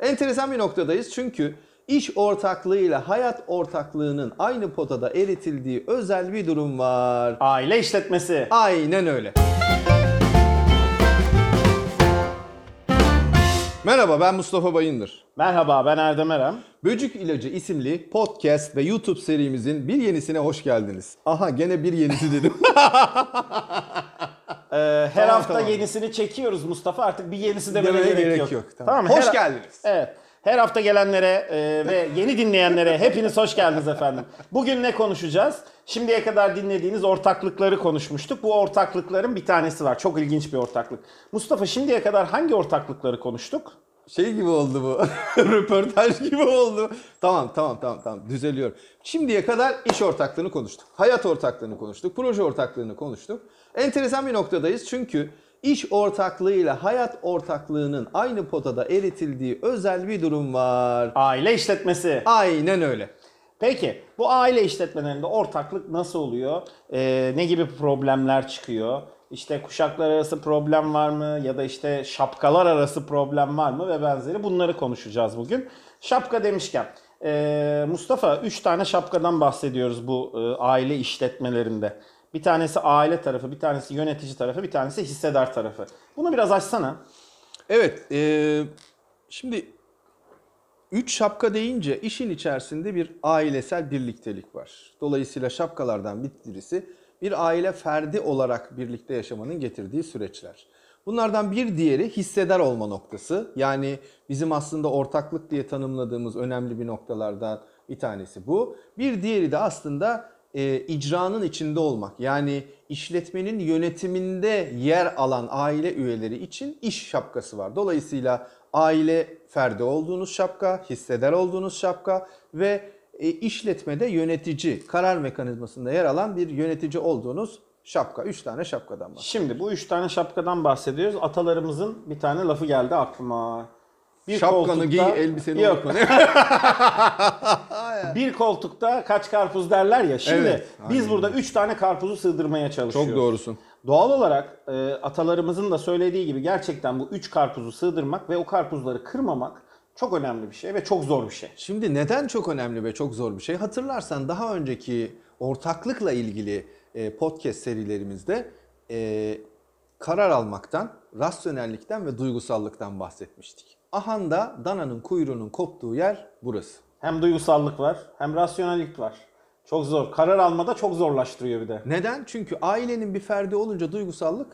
Enteresan bir noktadayız çünkü iş ortaklığıyla hayat ortaklığının aynı potada eritildiği özel bir durum var. Aile işletmesi. Aynen öyle. Merhaba ben Mustafa Bayındır. Merhaba ben Erdem Erem. Böcük İlacı isimli podcast ve YouTube serimizin bir yenisine hoş geldiniz. Aha gene bir yenisi dedim. Ee, her Tamam, hafta tamam. yenisini çekiyoruz Mustafa artık bir yenisi demene gerek, gerek yok. yok, tamam. mı? Hoş Her- geldiniz. Evet. Her hafta gelenlere e, ve yeni dinleyenlere hepiniz hoş geldiniz efendim. Bugün ne konuşacağız? Şimdiye kadar dinlediğiniz ortaklıkları konuşmuştuk. Bu ortaklıkların bir tanesi var. Çok ilginç bir ortaklık. Mustafa şimdiye kadar hangi ortaklıkları konuştuk? Şey gibi oldu bu. Röportaj gibi oldu. Tamam tamam tamam tamam düzeliyorum. Şimdiye kadar iş ortaklığını konuştuk. Hayat ortaklığını konuştuk. Proje ortaklığını konuştuk. Enteresan bir noktadayız çünkü iş ortaklığıyla hayat ortaklığının aynı potada eritildiği özel bir durum var. Aile işletmesi. Aynen öyle. Peki bu aile işletmelerinde ortaklık nasıl oluyor? Ee, ne gibi problemler çıkıyor? İşte kuşaklar arası problem var mı? Ya da işte şapkalar arası problem var mı? Ve benzeri bunları konuşacağız bugün. Şapka demişken ee, Mustafa 3 tane şapkadan bahsediyoruz bu e, aile işletmelerinde. Bir tanesi aile tarafı, bir tanesi yönetici tarafı, bir tanesi hissedar tarafı. Bunu biraz açsana. Evet, eee, şimdi üç şapka deyince işin içerisinde bir ailesel birliktelik var. Dolayısıyla şapkalardan birisi bir aile ferdi olarak birlikte yaşamanın getirdiği süreçler. Bunlardan bir diğeri hissedar olma noktası. Yani bizim aslında ortaklık diye tanımladığımız önemli bir noktalardan bir tanesi bu. Bir diğeri de aslında e, icranın içinde olmak. Yani işletmenin yönetiminde yer alan aile üyeleri için iş şapkası var. Dolayısıyla aile ferdi olduğunuz şapka, hisseder olduğunuz şapka ve e, işletmede yönetici, karar mekanizmasında yer alan bir yönetici olduğunuz şapka. Üç tane şapkadan bahsediyoruz. Şimdi bu üç tane şapkadan bahsediyoruz. Atalarımızın bir tane lafı geldi aklıma. Bir Şapkanı giy, koltukta- elbiseni Yok. unutma. Bir koltukta kaç karpuz derler ya. Şimdi Evet, biz aynen burada üç tane karpuzu sığdırmaya çalışıyoruz. Çok doğrusun. Doğal olarak e, atalarımızın da söylediği gibi gerçekten bu üç karpuzu sığdırmak ve o karpuzları kırmamak çok önemli bir şey ve çok zor bir şey. Şimdi neden çok önemli ve çok zor bir şey? Hatırlarsan daha önceki ortaklıkla ilgili e, podcast serilerimizde e, karar almaktan, rasyonellikten ve duygusallıktan bahsetmiştik. Ahanda dananın kuyruğunun koptuğu yer burası. Hem duygusallık var hem rasyonellik var. Çok zor. Karar almada çok zorlaştırıyor bir de. Neden? Çünkü ailenin bir ferdi olunca duygusallık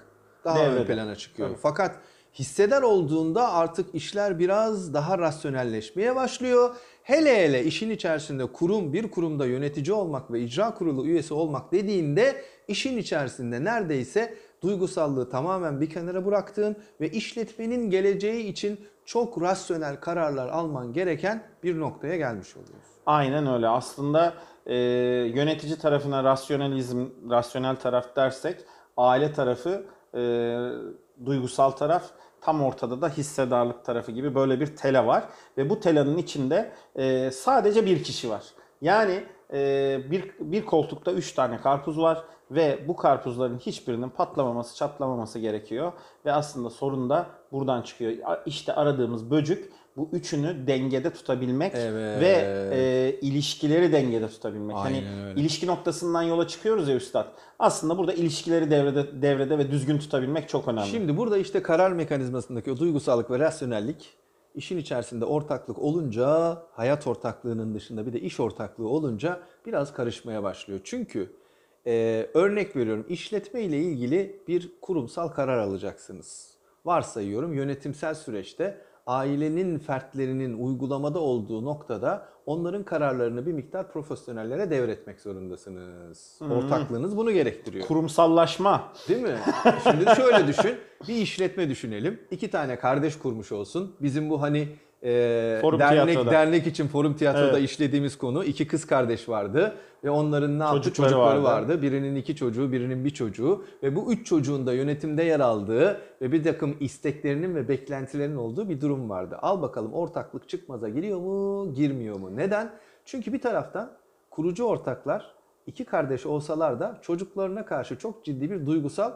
daha ön Devrede. plana çıkıyor. Tabii. Fakat hisseder olduğunda artık işler biraz daha rasyonelleşmeye başlıyor. Hele hele işin içerisinde kurum, bir kurumda yönetici olmak ve icra kurulu üyesi olmak dediğinde işin içerisinde neredeyse duygusallığı tamamen bir kenara bıraktığın ve işletmenin geleceği için çok rasyonel kararlar alman gereken bir noktaya gelmiş oluyorsun. Aynen öyle. Aslında e, yönetici tarafına rasyonalizm, rasyonel taraf dersek aile tarafı, e, duygusal taraf tam ortada da hissedarlık tarafı gibi böyle bir tela var. Ve bu telanın içinde e, sadece bir kişi var. Yani e, bir, bir koltukta üç tane karpuz var ve bu karpuzların hiçbirinin patlamaması, çatlamaması gerekiyor. Ve aslında sorun da buradan çıkıyor. İşte aradığımız böcük bu üçünü dengede tutabilmek Evet. ve e, ilişkileri dengede tutabilmek. hani Aynen öyle. ilişki noktasından yola çıkıyoruz ya üstad. Aslında burada ilişkileri devrede devrede ve düzgün tutabilmek çok önemli. Şimdi burada işte karar mekanizmasındaki o duygusallık ve rasyonellik işin içerisinde ortaklık olunca, hayat ortaklığının dışında bir de iş ortaklığı olunca biraz karışmaya başlıyor. Çünkü e, örnek veriyorum işletme ile ilgili bir kurumsal karar alacaksınız. Varsayıyorum yönetimsel süreçte ailenin fertlerinin uygulamada olduğu noktada onların kararlarını bir miktar profesyonellere devretmek zorundasınız. Ortaklığınız bunu gerektiriyor. kurumsallaşma. Değil mi? Şimdi şöyle düşün. Bir işletme düşünelim. İki tane kardeş kurmuş olsun. Bizim bu hani e, Forum dernek tiyatroda. dernek için forum tiyatroda Evet. işlediğimiz konu. iki kız kardeş vardı ve onların ne yaptı? Çocukları Çocukları vardı. vardı. Birinin iki çocuğu, birinin bir çocuğu ve bu üç çocuğun da yönetimde yer aldığı ve bir takım isteklerinin ve beklentilerinin olduğu bir durum vardı. Al bakalım ortaklık çıkmaza giriyor mu, girmiyor mu? Neden? Çünkü bir taraftan kurucu ortaklar iki kardeş olsalar da çocuklarına karşı çok ciddi bir duygusal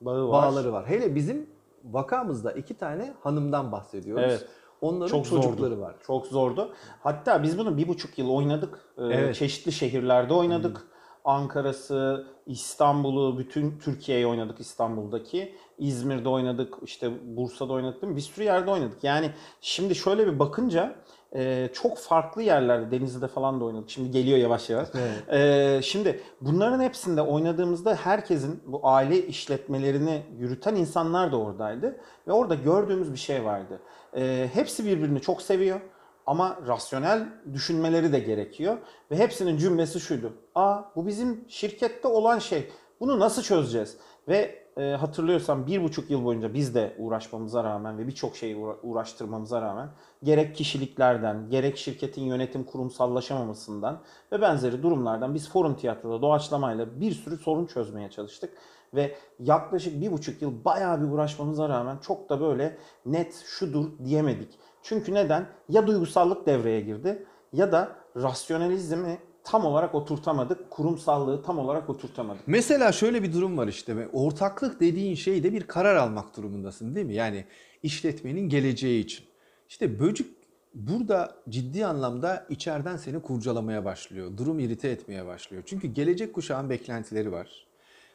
Bağı var. bağları var. Hele bizim vakamızda iki tane hanımdan bahsediyoruz. Evet. Onların Çok çocukları zordu. var. Çok zordu. Hatta biz bunu bir buçuk yıl oynadık. Ee, Evet. Çeşitli şehirlerde oynadık. Ankara'sı, İstanbul'u, bütün Türkiye'yi oynadık İstanbul'daki. İzmir'de oynadık, işte Bursa'da oynadık? Bir sürü yerde oynadık. Yani şimdi şöyle bir bakınca e, çok farklı yerlerde, Denizli'de falan da oynadık. Şimdi geliyor yavaş yavaş. Evet. Ee, şimdi bunların hepsinde oynadığımızda herkesin bu aile işletmelerini yürüten insanlar da oradaydı. Ve orada gördüğümüz bir şey vardı. Ee, hepsi birbirini çok seviyor ama rasyonel düşünmeleri de gerekiyor. Ve hepsinin cümlesi şuydu. Aa bu bizim şirkette olan şey. Bunu nasıl çözeceğiz? Ve e, hatırlıyorsam bir buçuk yıl boyunca biz de uğraşmamıza rağmen ve birçok şeyi uğra- uğraştırmamıza rağmen gerek kişiliklerden, gerek şirketin yönetim kurumsallaşamamasından ve benzeri durumlardan biz forum tiyatroda doğaçlamayla bir sürü sorun çözmeye çalıştık. Ve yaklaşık bir buçuk yıl bayağı bir uğraşmamıza rağmen çok da böyle net şudur diyemedik. Çünkü neden? Ya duygusallık devreye girdi ya da rasyonalizmi tam olarak oturtamadık. Kurumsallığı tam olarak oturtamadık. Mesela şöyle bir durum var işte. Ortaklık dediğin şeyde bir karar almak durumundasın değil mi? Yani işletmenin geleceği için. İşte böcük burada ciddi anlamda içeriden seni kurcalamaya başlıyor. Durum irite etmeye başlıyor. Çünkü gelecek kuşağın beklentileri var.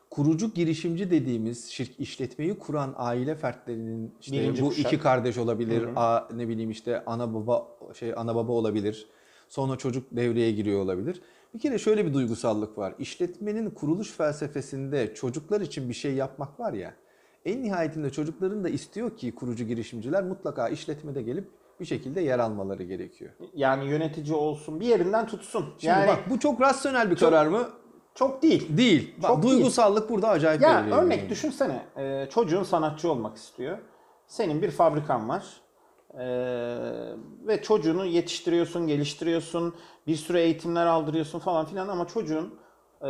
Kurucu girişimci dediğimiz şirk işletmeyi kuran aile fertlerinin işte Birinci bu kuşak. iki kardeş olabilir, Hı hı. a, ne bileyim işte ana baba şey ana baba olabilir. Sonra çocuk devreye giriyor olabilir. Bir kere şöyle bir duygusallık var. İşletmenin kuruluş felsefesinde çocuklar için bir şey yapmak var ya. En nihayetinde çocukların da istiyor ki kurucu girişimciler mutlaka işletmede gelip bir şekilde yer almaları gerekiyor. Yani yönetici olsun bir yerinden tutsun. Şimdi yani bak bu çok rasyonel bir Çok- karar mı? çok değil. Değil. Bak, Çok değil. duygusallık burada acayip Ya örnek giriyor. düşünsene. e, çocuğun sanatçı olmak istiyor. Senin bir fabrikan var. E, ve çocuğunu yetiştiriyorsun, geliştiriyorsun. Bir sürü eğitimler aldırıyorsun falan filan ama çocuğun e,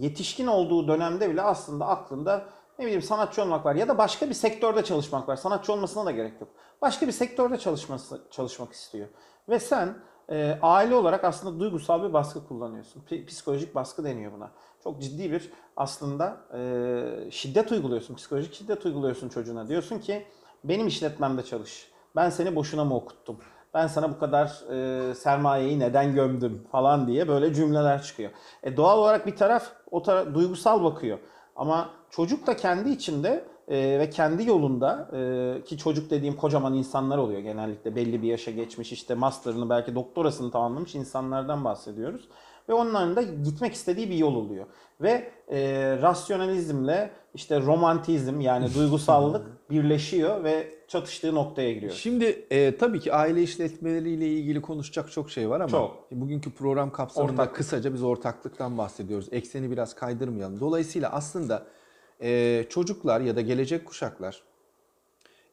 yetişkin olduğu dönemde bile aslında aklında ne bileyim sanatçı olmak var ya da başka bir sektörde çalışmak var. Sanatçı olmasına da gerek yok. Başka bir sektörde çalışması çalışmak istiyor. Ve sen e, aile olarak aslında duygusal bir baskı kullanıyorsun. P- psikolojik baskı deniyor buna. Çok ciddi bir aslında e, şiddet uyguluyorsun. Psikolojik şiddet uyguluyorsun çocuğuna. Diyorsun ki benim işletmemde çalış. Ben seni boşuna mı okuttum? Ben sana bu kadar e, sermayeyi neden gömdüm falan diye böyle cümleler çıkıyor. E, doğal olarak bir taraf o tara- duygusal bakıyor. Ama çocuk da kendi içinde e, ve kendi yolunda e, ki çocuk dediğim kocaman insanlar oluyor genellikle belli bir yaşa geçmiş işte master'ını belki doktorasını tamamlamış insanlardan bahsediyoruz. Ve onların da gitmek istediği bir yol oluyor. Ve e, rasyonalizmle işte romantizm yani duygusallık birleşiyor ve çatıştığı noktaya giriyor. Şimdi e, tabii ki aile işletmeleriyle ilgili konuşacak çok şey var ama Çok. bugünkü program kapsamında Ortaklık. kısaca biz ortaklıktan bahsediyoruz. Ekseni biraz kaydırmayalım. Dolayısıyla aslında e, çocuklar ya da gelecek kuşaklar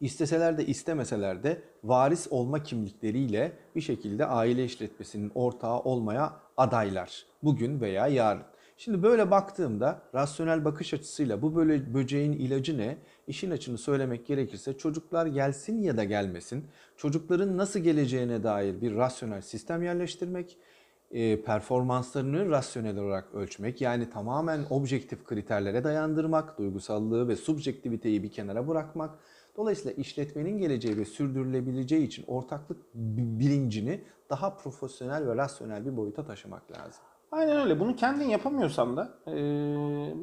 isteseler de istemeseler de varis olma kimlikleriyle bir şekilde aile işletmesinin ortağı olmaya adaylar. Bugün veya yarın. Şimdi böyle baktığımda rasyonel bakış açısıyla bu böyle böceğin ilacı ne? İşin açını söylemek gerekirse çocuklar gelsin ya da gelmesin. Çocukların nasıl geleceğine dair bir rasyonel sistem yerleştirmek, e, performanslarını rasyonel olarak ölçmek yani tamamen objektif kriterlere dayandırmak, duygusallığı ve subjektiviteyi bir kenara bırakmak. Dolayısıyla işletmenin geleceği ve sürdürülebileceği için ortaklık bi- bilincini daha profesyonel ve rasyonel bir boyuta taşımak lazım. Aynen öyle. Bunu kendin yapamıyorsan da e,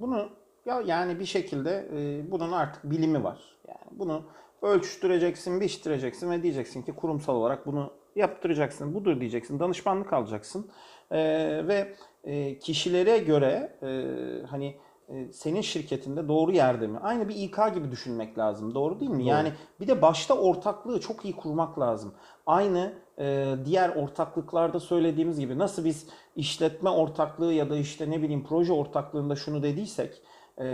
bunu ya yani bir şekilde e, bunun artık bilimi var. Yani bunu ölçtüreceksin, biçtireceksin ve diyeceksin ki kurumsal olarak bunu yaptıracaksın. Budur diyeceksin. Danışmanlık alacaksın. E, ve e, kişilere göre e, hani senin şirketinde doğru yerde mi? Aynı bir İK gibi düşünmek lazım. Doğru değil mi? Yani bir de başta ortaklığı çok iyi kurmak lazım. Aynı e, diğer ortaklıklarda söylediğimiz gibi nasıl biz işletme ortaklığı ya da işte ne bileyim proje ortaklığında şunu dediysek e,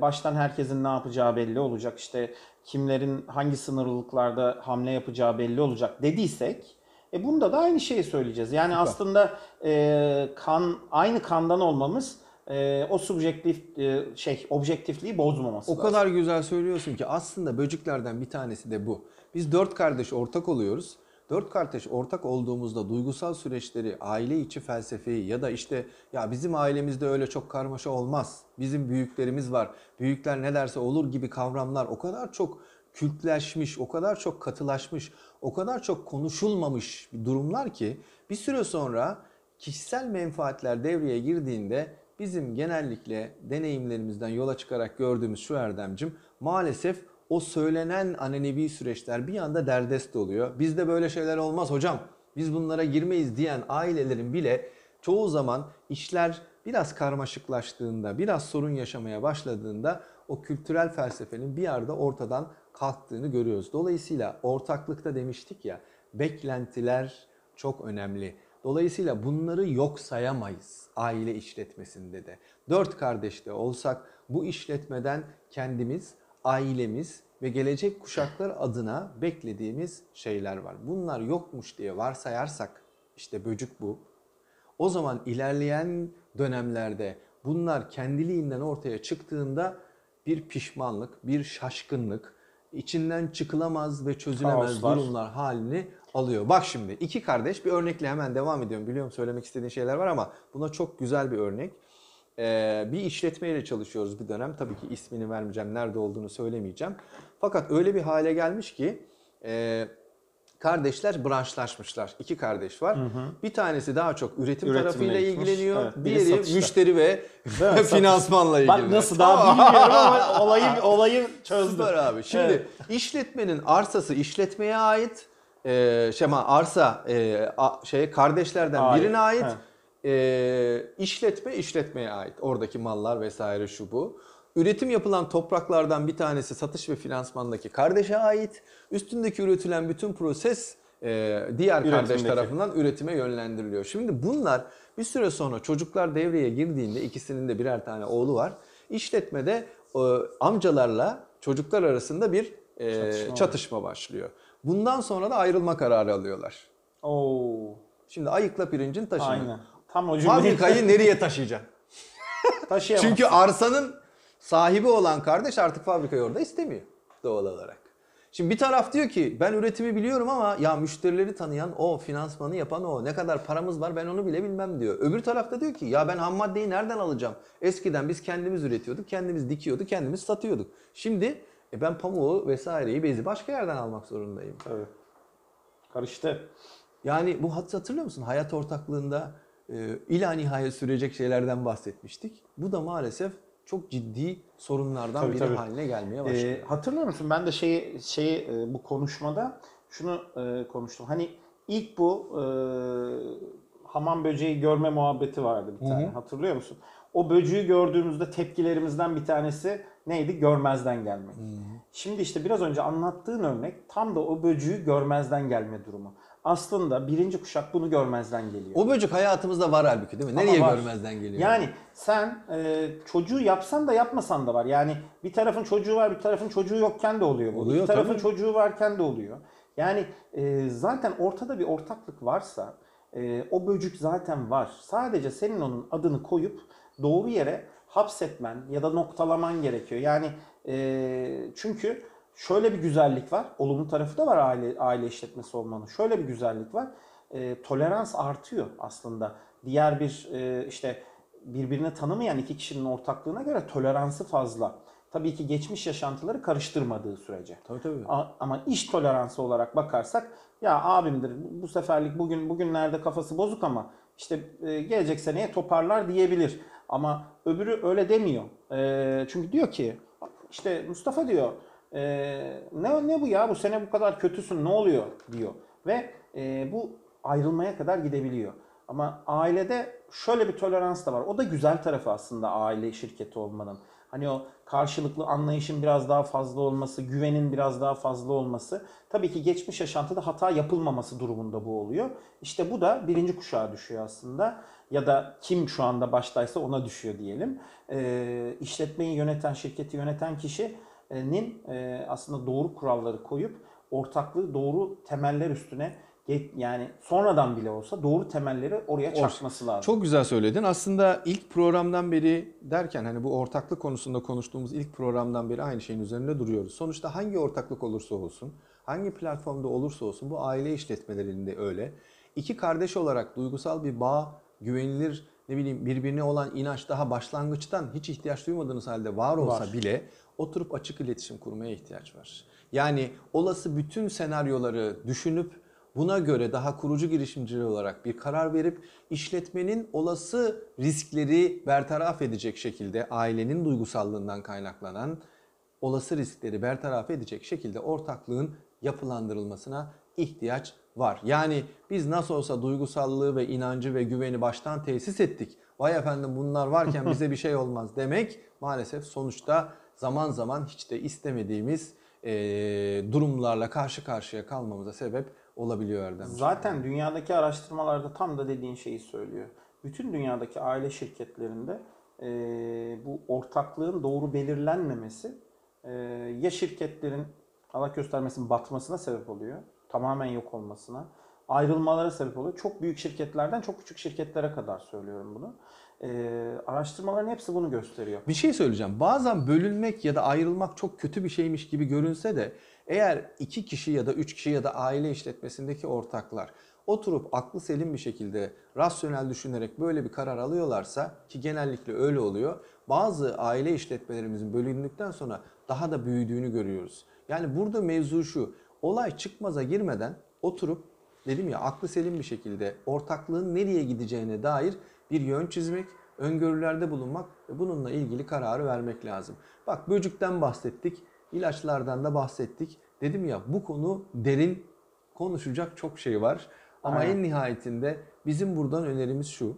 baştan herkesin ne yapacağı belli olacak. İşte kimlerin hangi sınırlılıklarda hamle yapacağı belli olacak dediysek e bunda da aynı şeyi söyleyeceğiz. Yani aslında e, kan aynı kandan olmamız e, o subjektif e, şey objektifliği bozmaması O lazım. kadar güzel söylüyorsun ki aslında böceklerden bir tanesi de bu. Biz dört kardeş ortak oluyoruz. Dört kardeş ortak olduğumuzda duygusal süreçleri, aile içi felsefeyi ya da işte ya bizim ailemizde öyle çok karmaşa olmaz. Bizim büyüklerimiz var. Büyükler ne derse olur gibi kavramlar o kadar çok kültleşmiş, o kadar çok katılaşmış, o kadar çok konuşulmamış durumlar ki bir süre sonra kişisel menfaatler devreye girdiğinde bizim genellikle deneyimlerimizden yola çıkarak gördüğümüz şu Erdemcim maalesef o söylenen anenevi süreçler bir anda derdest oluyor. Bizde böyle şeyler olmaz hocam. Biz bunlara girmeyiz diyen ailelerin bile çoğu zaman işler biraz karmaşıklaştığında, biraz sorun yaşamaya başladığında o kültürel felsefenin bir yerde ortadan kalktığını görüyoruz. Dolayısıyla ortaklıkta demiştik ya, beklentiler çok önemli. Dolayısıyla bunları yok sayamayız aile işletmesinde de. Dört kardeşte olsak bu işletmeden kendimiz, ailemiz ve gelecek kuşaklar adına beklediğimiz şeyler var. Bunlar yokmuş diye varsayarsak işte böcük bu. O zaman ilerleyen dönemlerde bunlar kendiliğinden ortaya çıktığında bir pişmanlık, bir şaşkınlık, içinden çıkılamaz ve çözülemez Kaoslar. durumlar halini alıyor. Bak şimdi iki kardeş bir örnekle hemen devam ediyorum. Biliyorum söylemek istediğin şeyler var ama buna çok güzel bir örnek. Ee, bir işletmeyle çalışıyoruz bir dönem. Tabii ki ismini vermeyeceğim, nerede olduğunu söylemeyeceğim. Fakat öyle bir hale gelmiş ki e, kardeşler branşlaşmışlar. İki kardeş var. Bir tanesi daha çok üretim Üretimle tarafıyla gitmiş. ilgileniyor. Evet, biri Diğeri satışta. müşteri ve finansmanla ilgili. Bak nasıl daha bilmiyorum ama olayı olayı çözdüm. Süper abi. Şimdi Evet. işletmenin arsası işletmeye ait. E, şey ama arsa e, a- şey kardeşlerden Ait, birine ait. he. E, işletme işletmeye ait. Oradaki mallar vesaire şu bu. Üretim yapılan topraklardan bir tanesi satış ve finansmandaki kardeşe ait. Üstündeki üretilen bütün proses e, diğer kardeş tarafından üretime yönlendiriliyor. Şimdi bunlar bir süre sonra çocuklar devreye girdiğinde ikisinin de birer tane oğlu var. İşletmede e, amcalarla çocuklar arasında bir e, Çatışma çatışma, başlıyor. Bundan sonra da ayrılma kararı alıyorlar. Oo. Şimdi ayıkla pirincin taşını. Aynen. Tam o cümleyi Fabrikayı nereye taşıyacaksın? taşıyamaz. Çünkü arsanın sahibi olan kardeş artık fabrikayı orada istemiyor doğal olarak. Şimdi bir taraf diyor ki ben üretimi biliyorum ama ya müşterileri tanıyan o, finansmanı yapan o, ne kadar paramız var ben onu bile bilmem diyor. Öbür tarafta diyor ki ya ben ham maddeyi nereden alacağım? Eskiden biz kendimiz üretiyorduk, kendimiz dikiyorduk, kendimiz satıyorduk. Şimdi e, ben pamuğu vesaireyi, bezi başka yerden almak zorundayım. Tabii. Karıştı. Yani bu hat hatırlıyor musun? Hayat ortaklığında e, ila nihayet sürecek şeylerden bahsetmiştik. Bu da maalesef çok ciddi sorunlardan Tabii, biri tabii. haline gelmeye başladı. Ee, hatırlıyor musun? Ben de şeyi şeyi e, bu konuşmada şunu e, konuştum. Hani ilk bu e, hamam böceği görme muhabbeti vardı bir tane. Hatırlıyor musun? O böceği gördüğümüzde tepkilerimizden bir tanesi neydi? Görmezden gelmek. Şimdi işte biraz önce anlattığın örnek tam da o böceği görmezden gelme durumu. Aslında birinci kuşak bunu görmezden geliyor. o böcek hayatımızda var halbuki değil mi? Ama Nereye var. görmezden geliyor? Yani sen e, çocuğu yapsan da yapmasan da var. Yani bir tarafın çocuğu var, bir tarafın çocuğu yokken de oluyor bu. Oluyor bir tarafın tabii. çocuğu varken de oluyor. Yani e, zaten ortada bir ortaklık varsa e, o böcük zaten var. Sadece senin onun adını koyup doğru yere hapsetmen ya da noktalaman gerekiyor. Yani e, çünkü şöyle bir güzellik var. Olumlu tarafı da var aile aile işletmesi olmanın. Şöyle bir güzellik var. E, tolerans artıyor aslında. Diğer bir e, işte birbirini tanımayan iki kişinin ortaklığına göre toleransı fazla. Tabii ki geçmiş yaşantıları karıştırmadığı sürece. Tabii tabii. A- Ama iş toleransı olarak bakarsak ya abimdir bu seferlik bugün bugünlerde kafası bozuk ama işte e, gelecek seneye toparlar diyebilir. Ama öbürü öyle demiyor. E, çünkü diyor ki işte Mustafa diyor e, ne ne bu ya bu sene bu kadar kötüsün ne oluyor diyor. Ve e, bu ayrılmaya kadar gidebiliyor. Ama ailede şöyle bir tolerans da var. O da güzel tarafı aslında aile şirketi olmanın. Hani o karşılıklı anlayışın biraz daha fazla olması, güvenin biraz daha fazla olması. Tabii ki geçmiş yaşantıda hata yapılmaması durumunda bu oluyor. İşte bu da birinci kuşağa düşüyor aslında. Ya da kim şu anda baştaysa ona düşüyor diyelim. Ee, işletmeyi yöneten, şirketi yöneten kişinin e, aslında doğru kuralları koyup ortaklığı doğru temeller üstüne yani sonradan bile olsa doğru temelleri oraya çakması lazım. Çok güzel söyledin. Aslında ilk programdan beri derken hani bu ortaklık konusunda konuştuğumuz ilk programdan beri aynı şeyin üzerinde duruyoruz. Sonuçta hangi ortaklık olursa olsun, hangi platformda olursa olsun bu aile işletmelerinde öyle. İki kardeş olarak duygusal bir bağ, güvenilir ne bileyim birbirine olan inanç daha başlangıçtan hiç ihtiyaç duymadığınız halde var olsa Var. bile oturup açık iletişim kurmaya ihtiyaç var. Yani olası bütün senaryoları düşünüp buna göre daha kurucu girişimciler olarak bir karar verip işletmenin olası riskleri bertaraf edecek şekilde ailenin duygusallığından kaynaklanan olası riskleri bertaraf edecek şekilde ortaklığın yapılandırılmasına ihtiyaç var. Yani biz nasıl olsa duygusallığı ve inancı ve güveni baştan tesis ettik. Vay efendim bunlar varken bize bir şey olmaz demek maalesef sonuçta zaman zaman hiç de istemediğimiz eee, durumlarla karşı karşıya kalmamıza sebep olabiliyor Erdem. Zaten dünyadaki araştırmalarda tam da dediğin şeyi söylüyor. Bütün dünyadaki aile şirketlerinde e, bu ortaklığın doğru belirlenmemesi e, ya şirketlerin Allah göstermesin batmasına sebep oluyor. Tamamen yok olmasına. Ayrılmalara sebep oluyor. Çok büyük şirketlerden çok küçük şirketlere kadar söylüyorum bunu. E, araştırmaların hepsi bunu gösteriyor. Bir şey söyleyeceğim. Bazen bölünmek ya da ayrılmak çok kötü bir şeymiş gibi görünse de eğer iki kişi ya da üç kişi ya da aile işletmesindeki ortaklar oturup aklı selim bir şekilde rasyonel düşünerek böyle bir karar alıyorlarsa ki genellikle öyle oluyor. Bazı aile işletmelerimizin bölündükten sonra daha da büyüdüğünü görüyoruz. Yani burada mevzu şu. Olay çıkmaza girmeden oturup dedim ya aklı selim bir şekilde ortaklığın nereye gideceğine dair bir yön çizmek, öngörülerde bulunmak ve bununla ilgili kararı vermek lazım. Bak böcükten bahsettik, ilaçlardan da bahsettik. Dedim ya bu konu derin, konuşacak çok şey var. Ama Aynen. en nihayetinde bizim buradan önerimiz şu.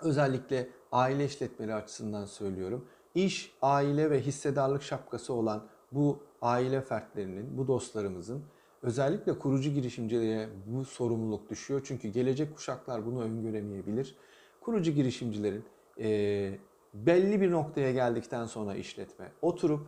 Özellikle aile işletmeleri açısından söylüyorum. İş, aile ve hissedarlık şapkası olan bu aile fertlerinin, bu dostlarımızın özellikle kurucu girişimcilere bu sorumluluk düşüyor. Çünkü gelecek kuşaklar bunu öngöremeyebilir. Kurucu girişimcilerin eee, belli bir noktaya geldikten sonra işletme oturup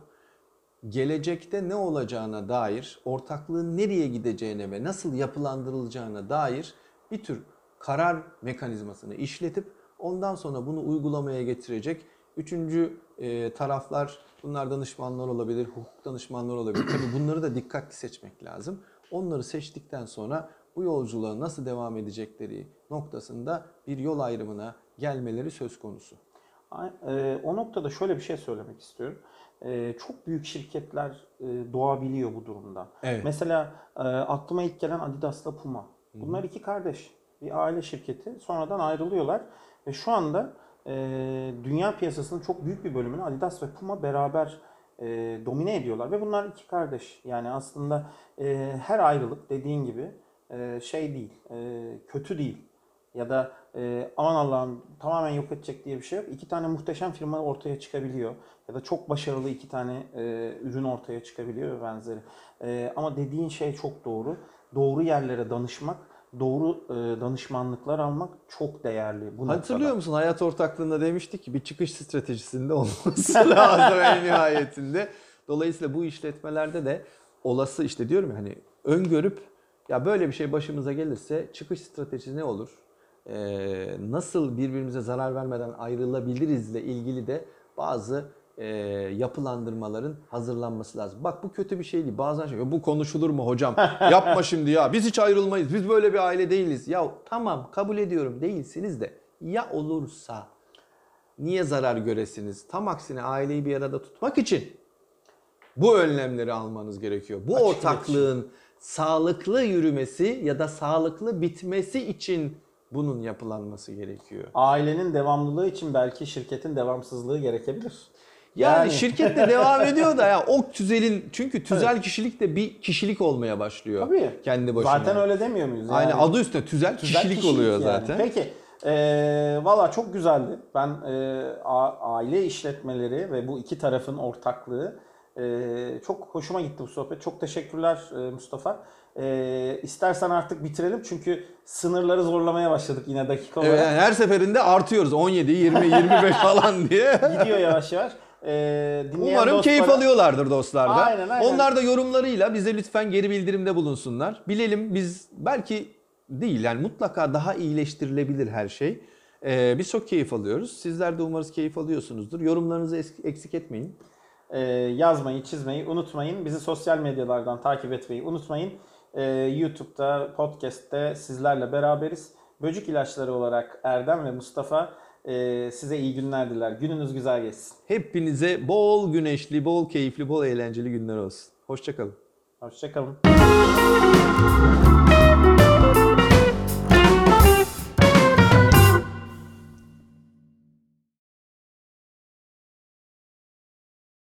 gelecekte ne olacağına dair, ortaklığın nereye gideceğine ve nasıl yapılandırılacağına dair bir tür karar mekanizmasını işletip ondan sonra bunu uygulamaya getirecek üçüncü e, taraflar bunlar danışmanlar olabilir, hukuk danışmanları olabilir. Tabii bunları da dikkatli seçmek lazım. Onları seçtikten sonra bu yolculuğa nasıl devam edecekleri noktasında bir yol ayrımına gelmeleri söz konusu. E, O noktada şöyle bir şey söylemek istiyorum. E, Çok büyük şirketler e, doğabiliyor bu durumda. Evet. Mesela e, aklıma ilk gelen Adidas'la Puma. Bunlar iki kardeş. Bir aile şirketi. Sonradan ayrılıyorlar. Ve şu anda e, dünya piyasasının çok büyük bir bölümünü Adidas ve Puma beraber e, domine ediyorlar. Ve bunlar iki kardeş. Yani aslında e, her ayrılık dediğin gibi e, şey değil, e, kötü değil ya da e, aman Allah'ım tamamen yok edecek diye bir şey yok. İki tane muhteşem firma ortaya çıkabiliyor. Ya da çok başarılı iki tane e, ürün ortaya çıkabiliyor ve benzeri. E, ama dediğin şey çok doğru. Doğru yerlere danışmak, doğru e, danışmanlıklar almak çok değerli. Bu Hatırlıyor musun hayat ortaklığında demiştik ki bir çıkış stratejisinde olması lazım en nihayetinde. Dolayısıyla bu işletmelerde de olası işte diyorum ya hani öngörüp ya böyle bir şey başımıza gelirse çıkış stratejisi ne olur? Ee, nasıl birbirimize zarar vermeden ayrılabilirizle ilgili de bazı e, yapılandırmaların hazırlanması lazım. Bak bu kötü bir şey değil. Bazen şey bu konuşulur mu hocam? Yapma şimdi ya. Biz hiç ayrılmayız. Biz böyle bir aile değiliz. Ya tamam kabul ediyorum değilsiniz de ya olursa niye zarar göresiniz? Tam aksine aileyi bir arada tutmak için bu önlemleri almanız gerekiyor. Bu Açık ortaklığın sağlıklı yürümesi ya da sağlıklı bitmesi için bunun yapılanması gerekiyor. Ailenin devamlılığı için belki şirketin devamsızlığı gerekebilir. Yani, Yani. şirket de devam ediyor da ya o tüzelin çünkü tüzel kişilik de bir kişilik olmaya başlıyor. Tabii. Kendi başına. Zaten öyle demiyor muyuz? Aynen Yani? adı üstünde tüzel, Güzel kişilik, oluyor yani. zaten. Peki. Ee, Valla çok güzeldi. Ben e, aile işletmeleri ve bu iki tarafın ortaklığı e, çok hoşuma gitti bu sohbet. Çok teşekkürler e, Mustafa. E, istersen artık bitirelim çünkü sınırları zorlamaya başladık yine dakika Evet, olarak. yani her seferinde artıyoruz 17, 20, 25 falan diye. Gidiyor yavaş yavaş. E, Umarım keyif dostlara- alıyorlardır dostlar da. Aynen, aynen. Onlar da yorumlarıyla bize lütfen geri bildirimde bulunsunlar. Bilelim biz belki değil yani mutlaka daha iyileştirilebilir her şey. Ee, biz çok keyif alıyoruz. Sizler de umarız keyif alıyorsunuzdur. Yorumlarınızı eksik etmeyin. Ee, yazmayı, çizmeyi unutmayın. Bizi sosyal medyalardan takip etmeyi unutmayın. Ee, YouTube'da, podcast'te sizlerle beraberiz. Böcük ilaçları olarak Erdem ve Mustafa e, size iyi günler diler. Gününüz güzel geçsin. Hepinize bol güneşli, bol keyifli, bol eğlenceli günler olsun. Hoşçakalın. Hoşçakalın.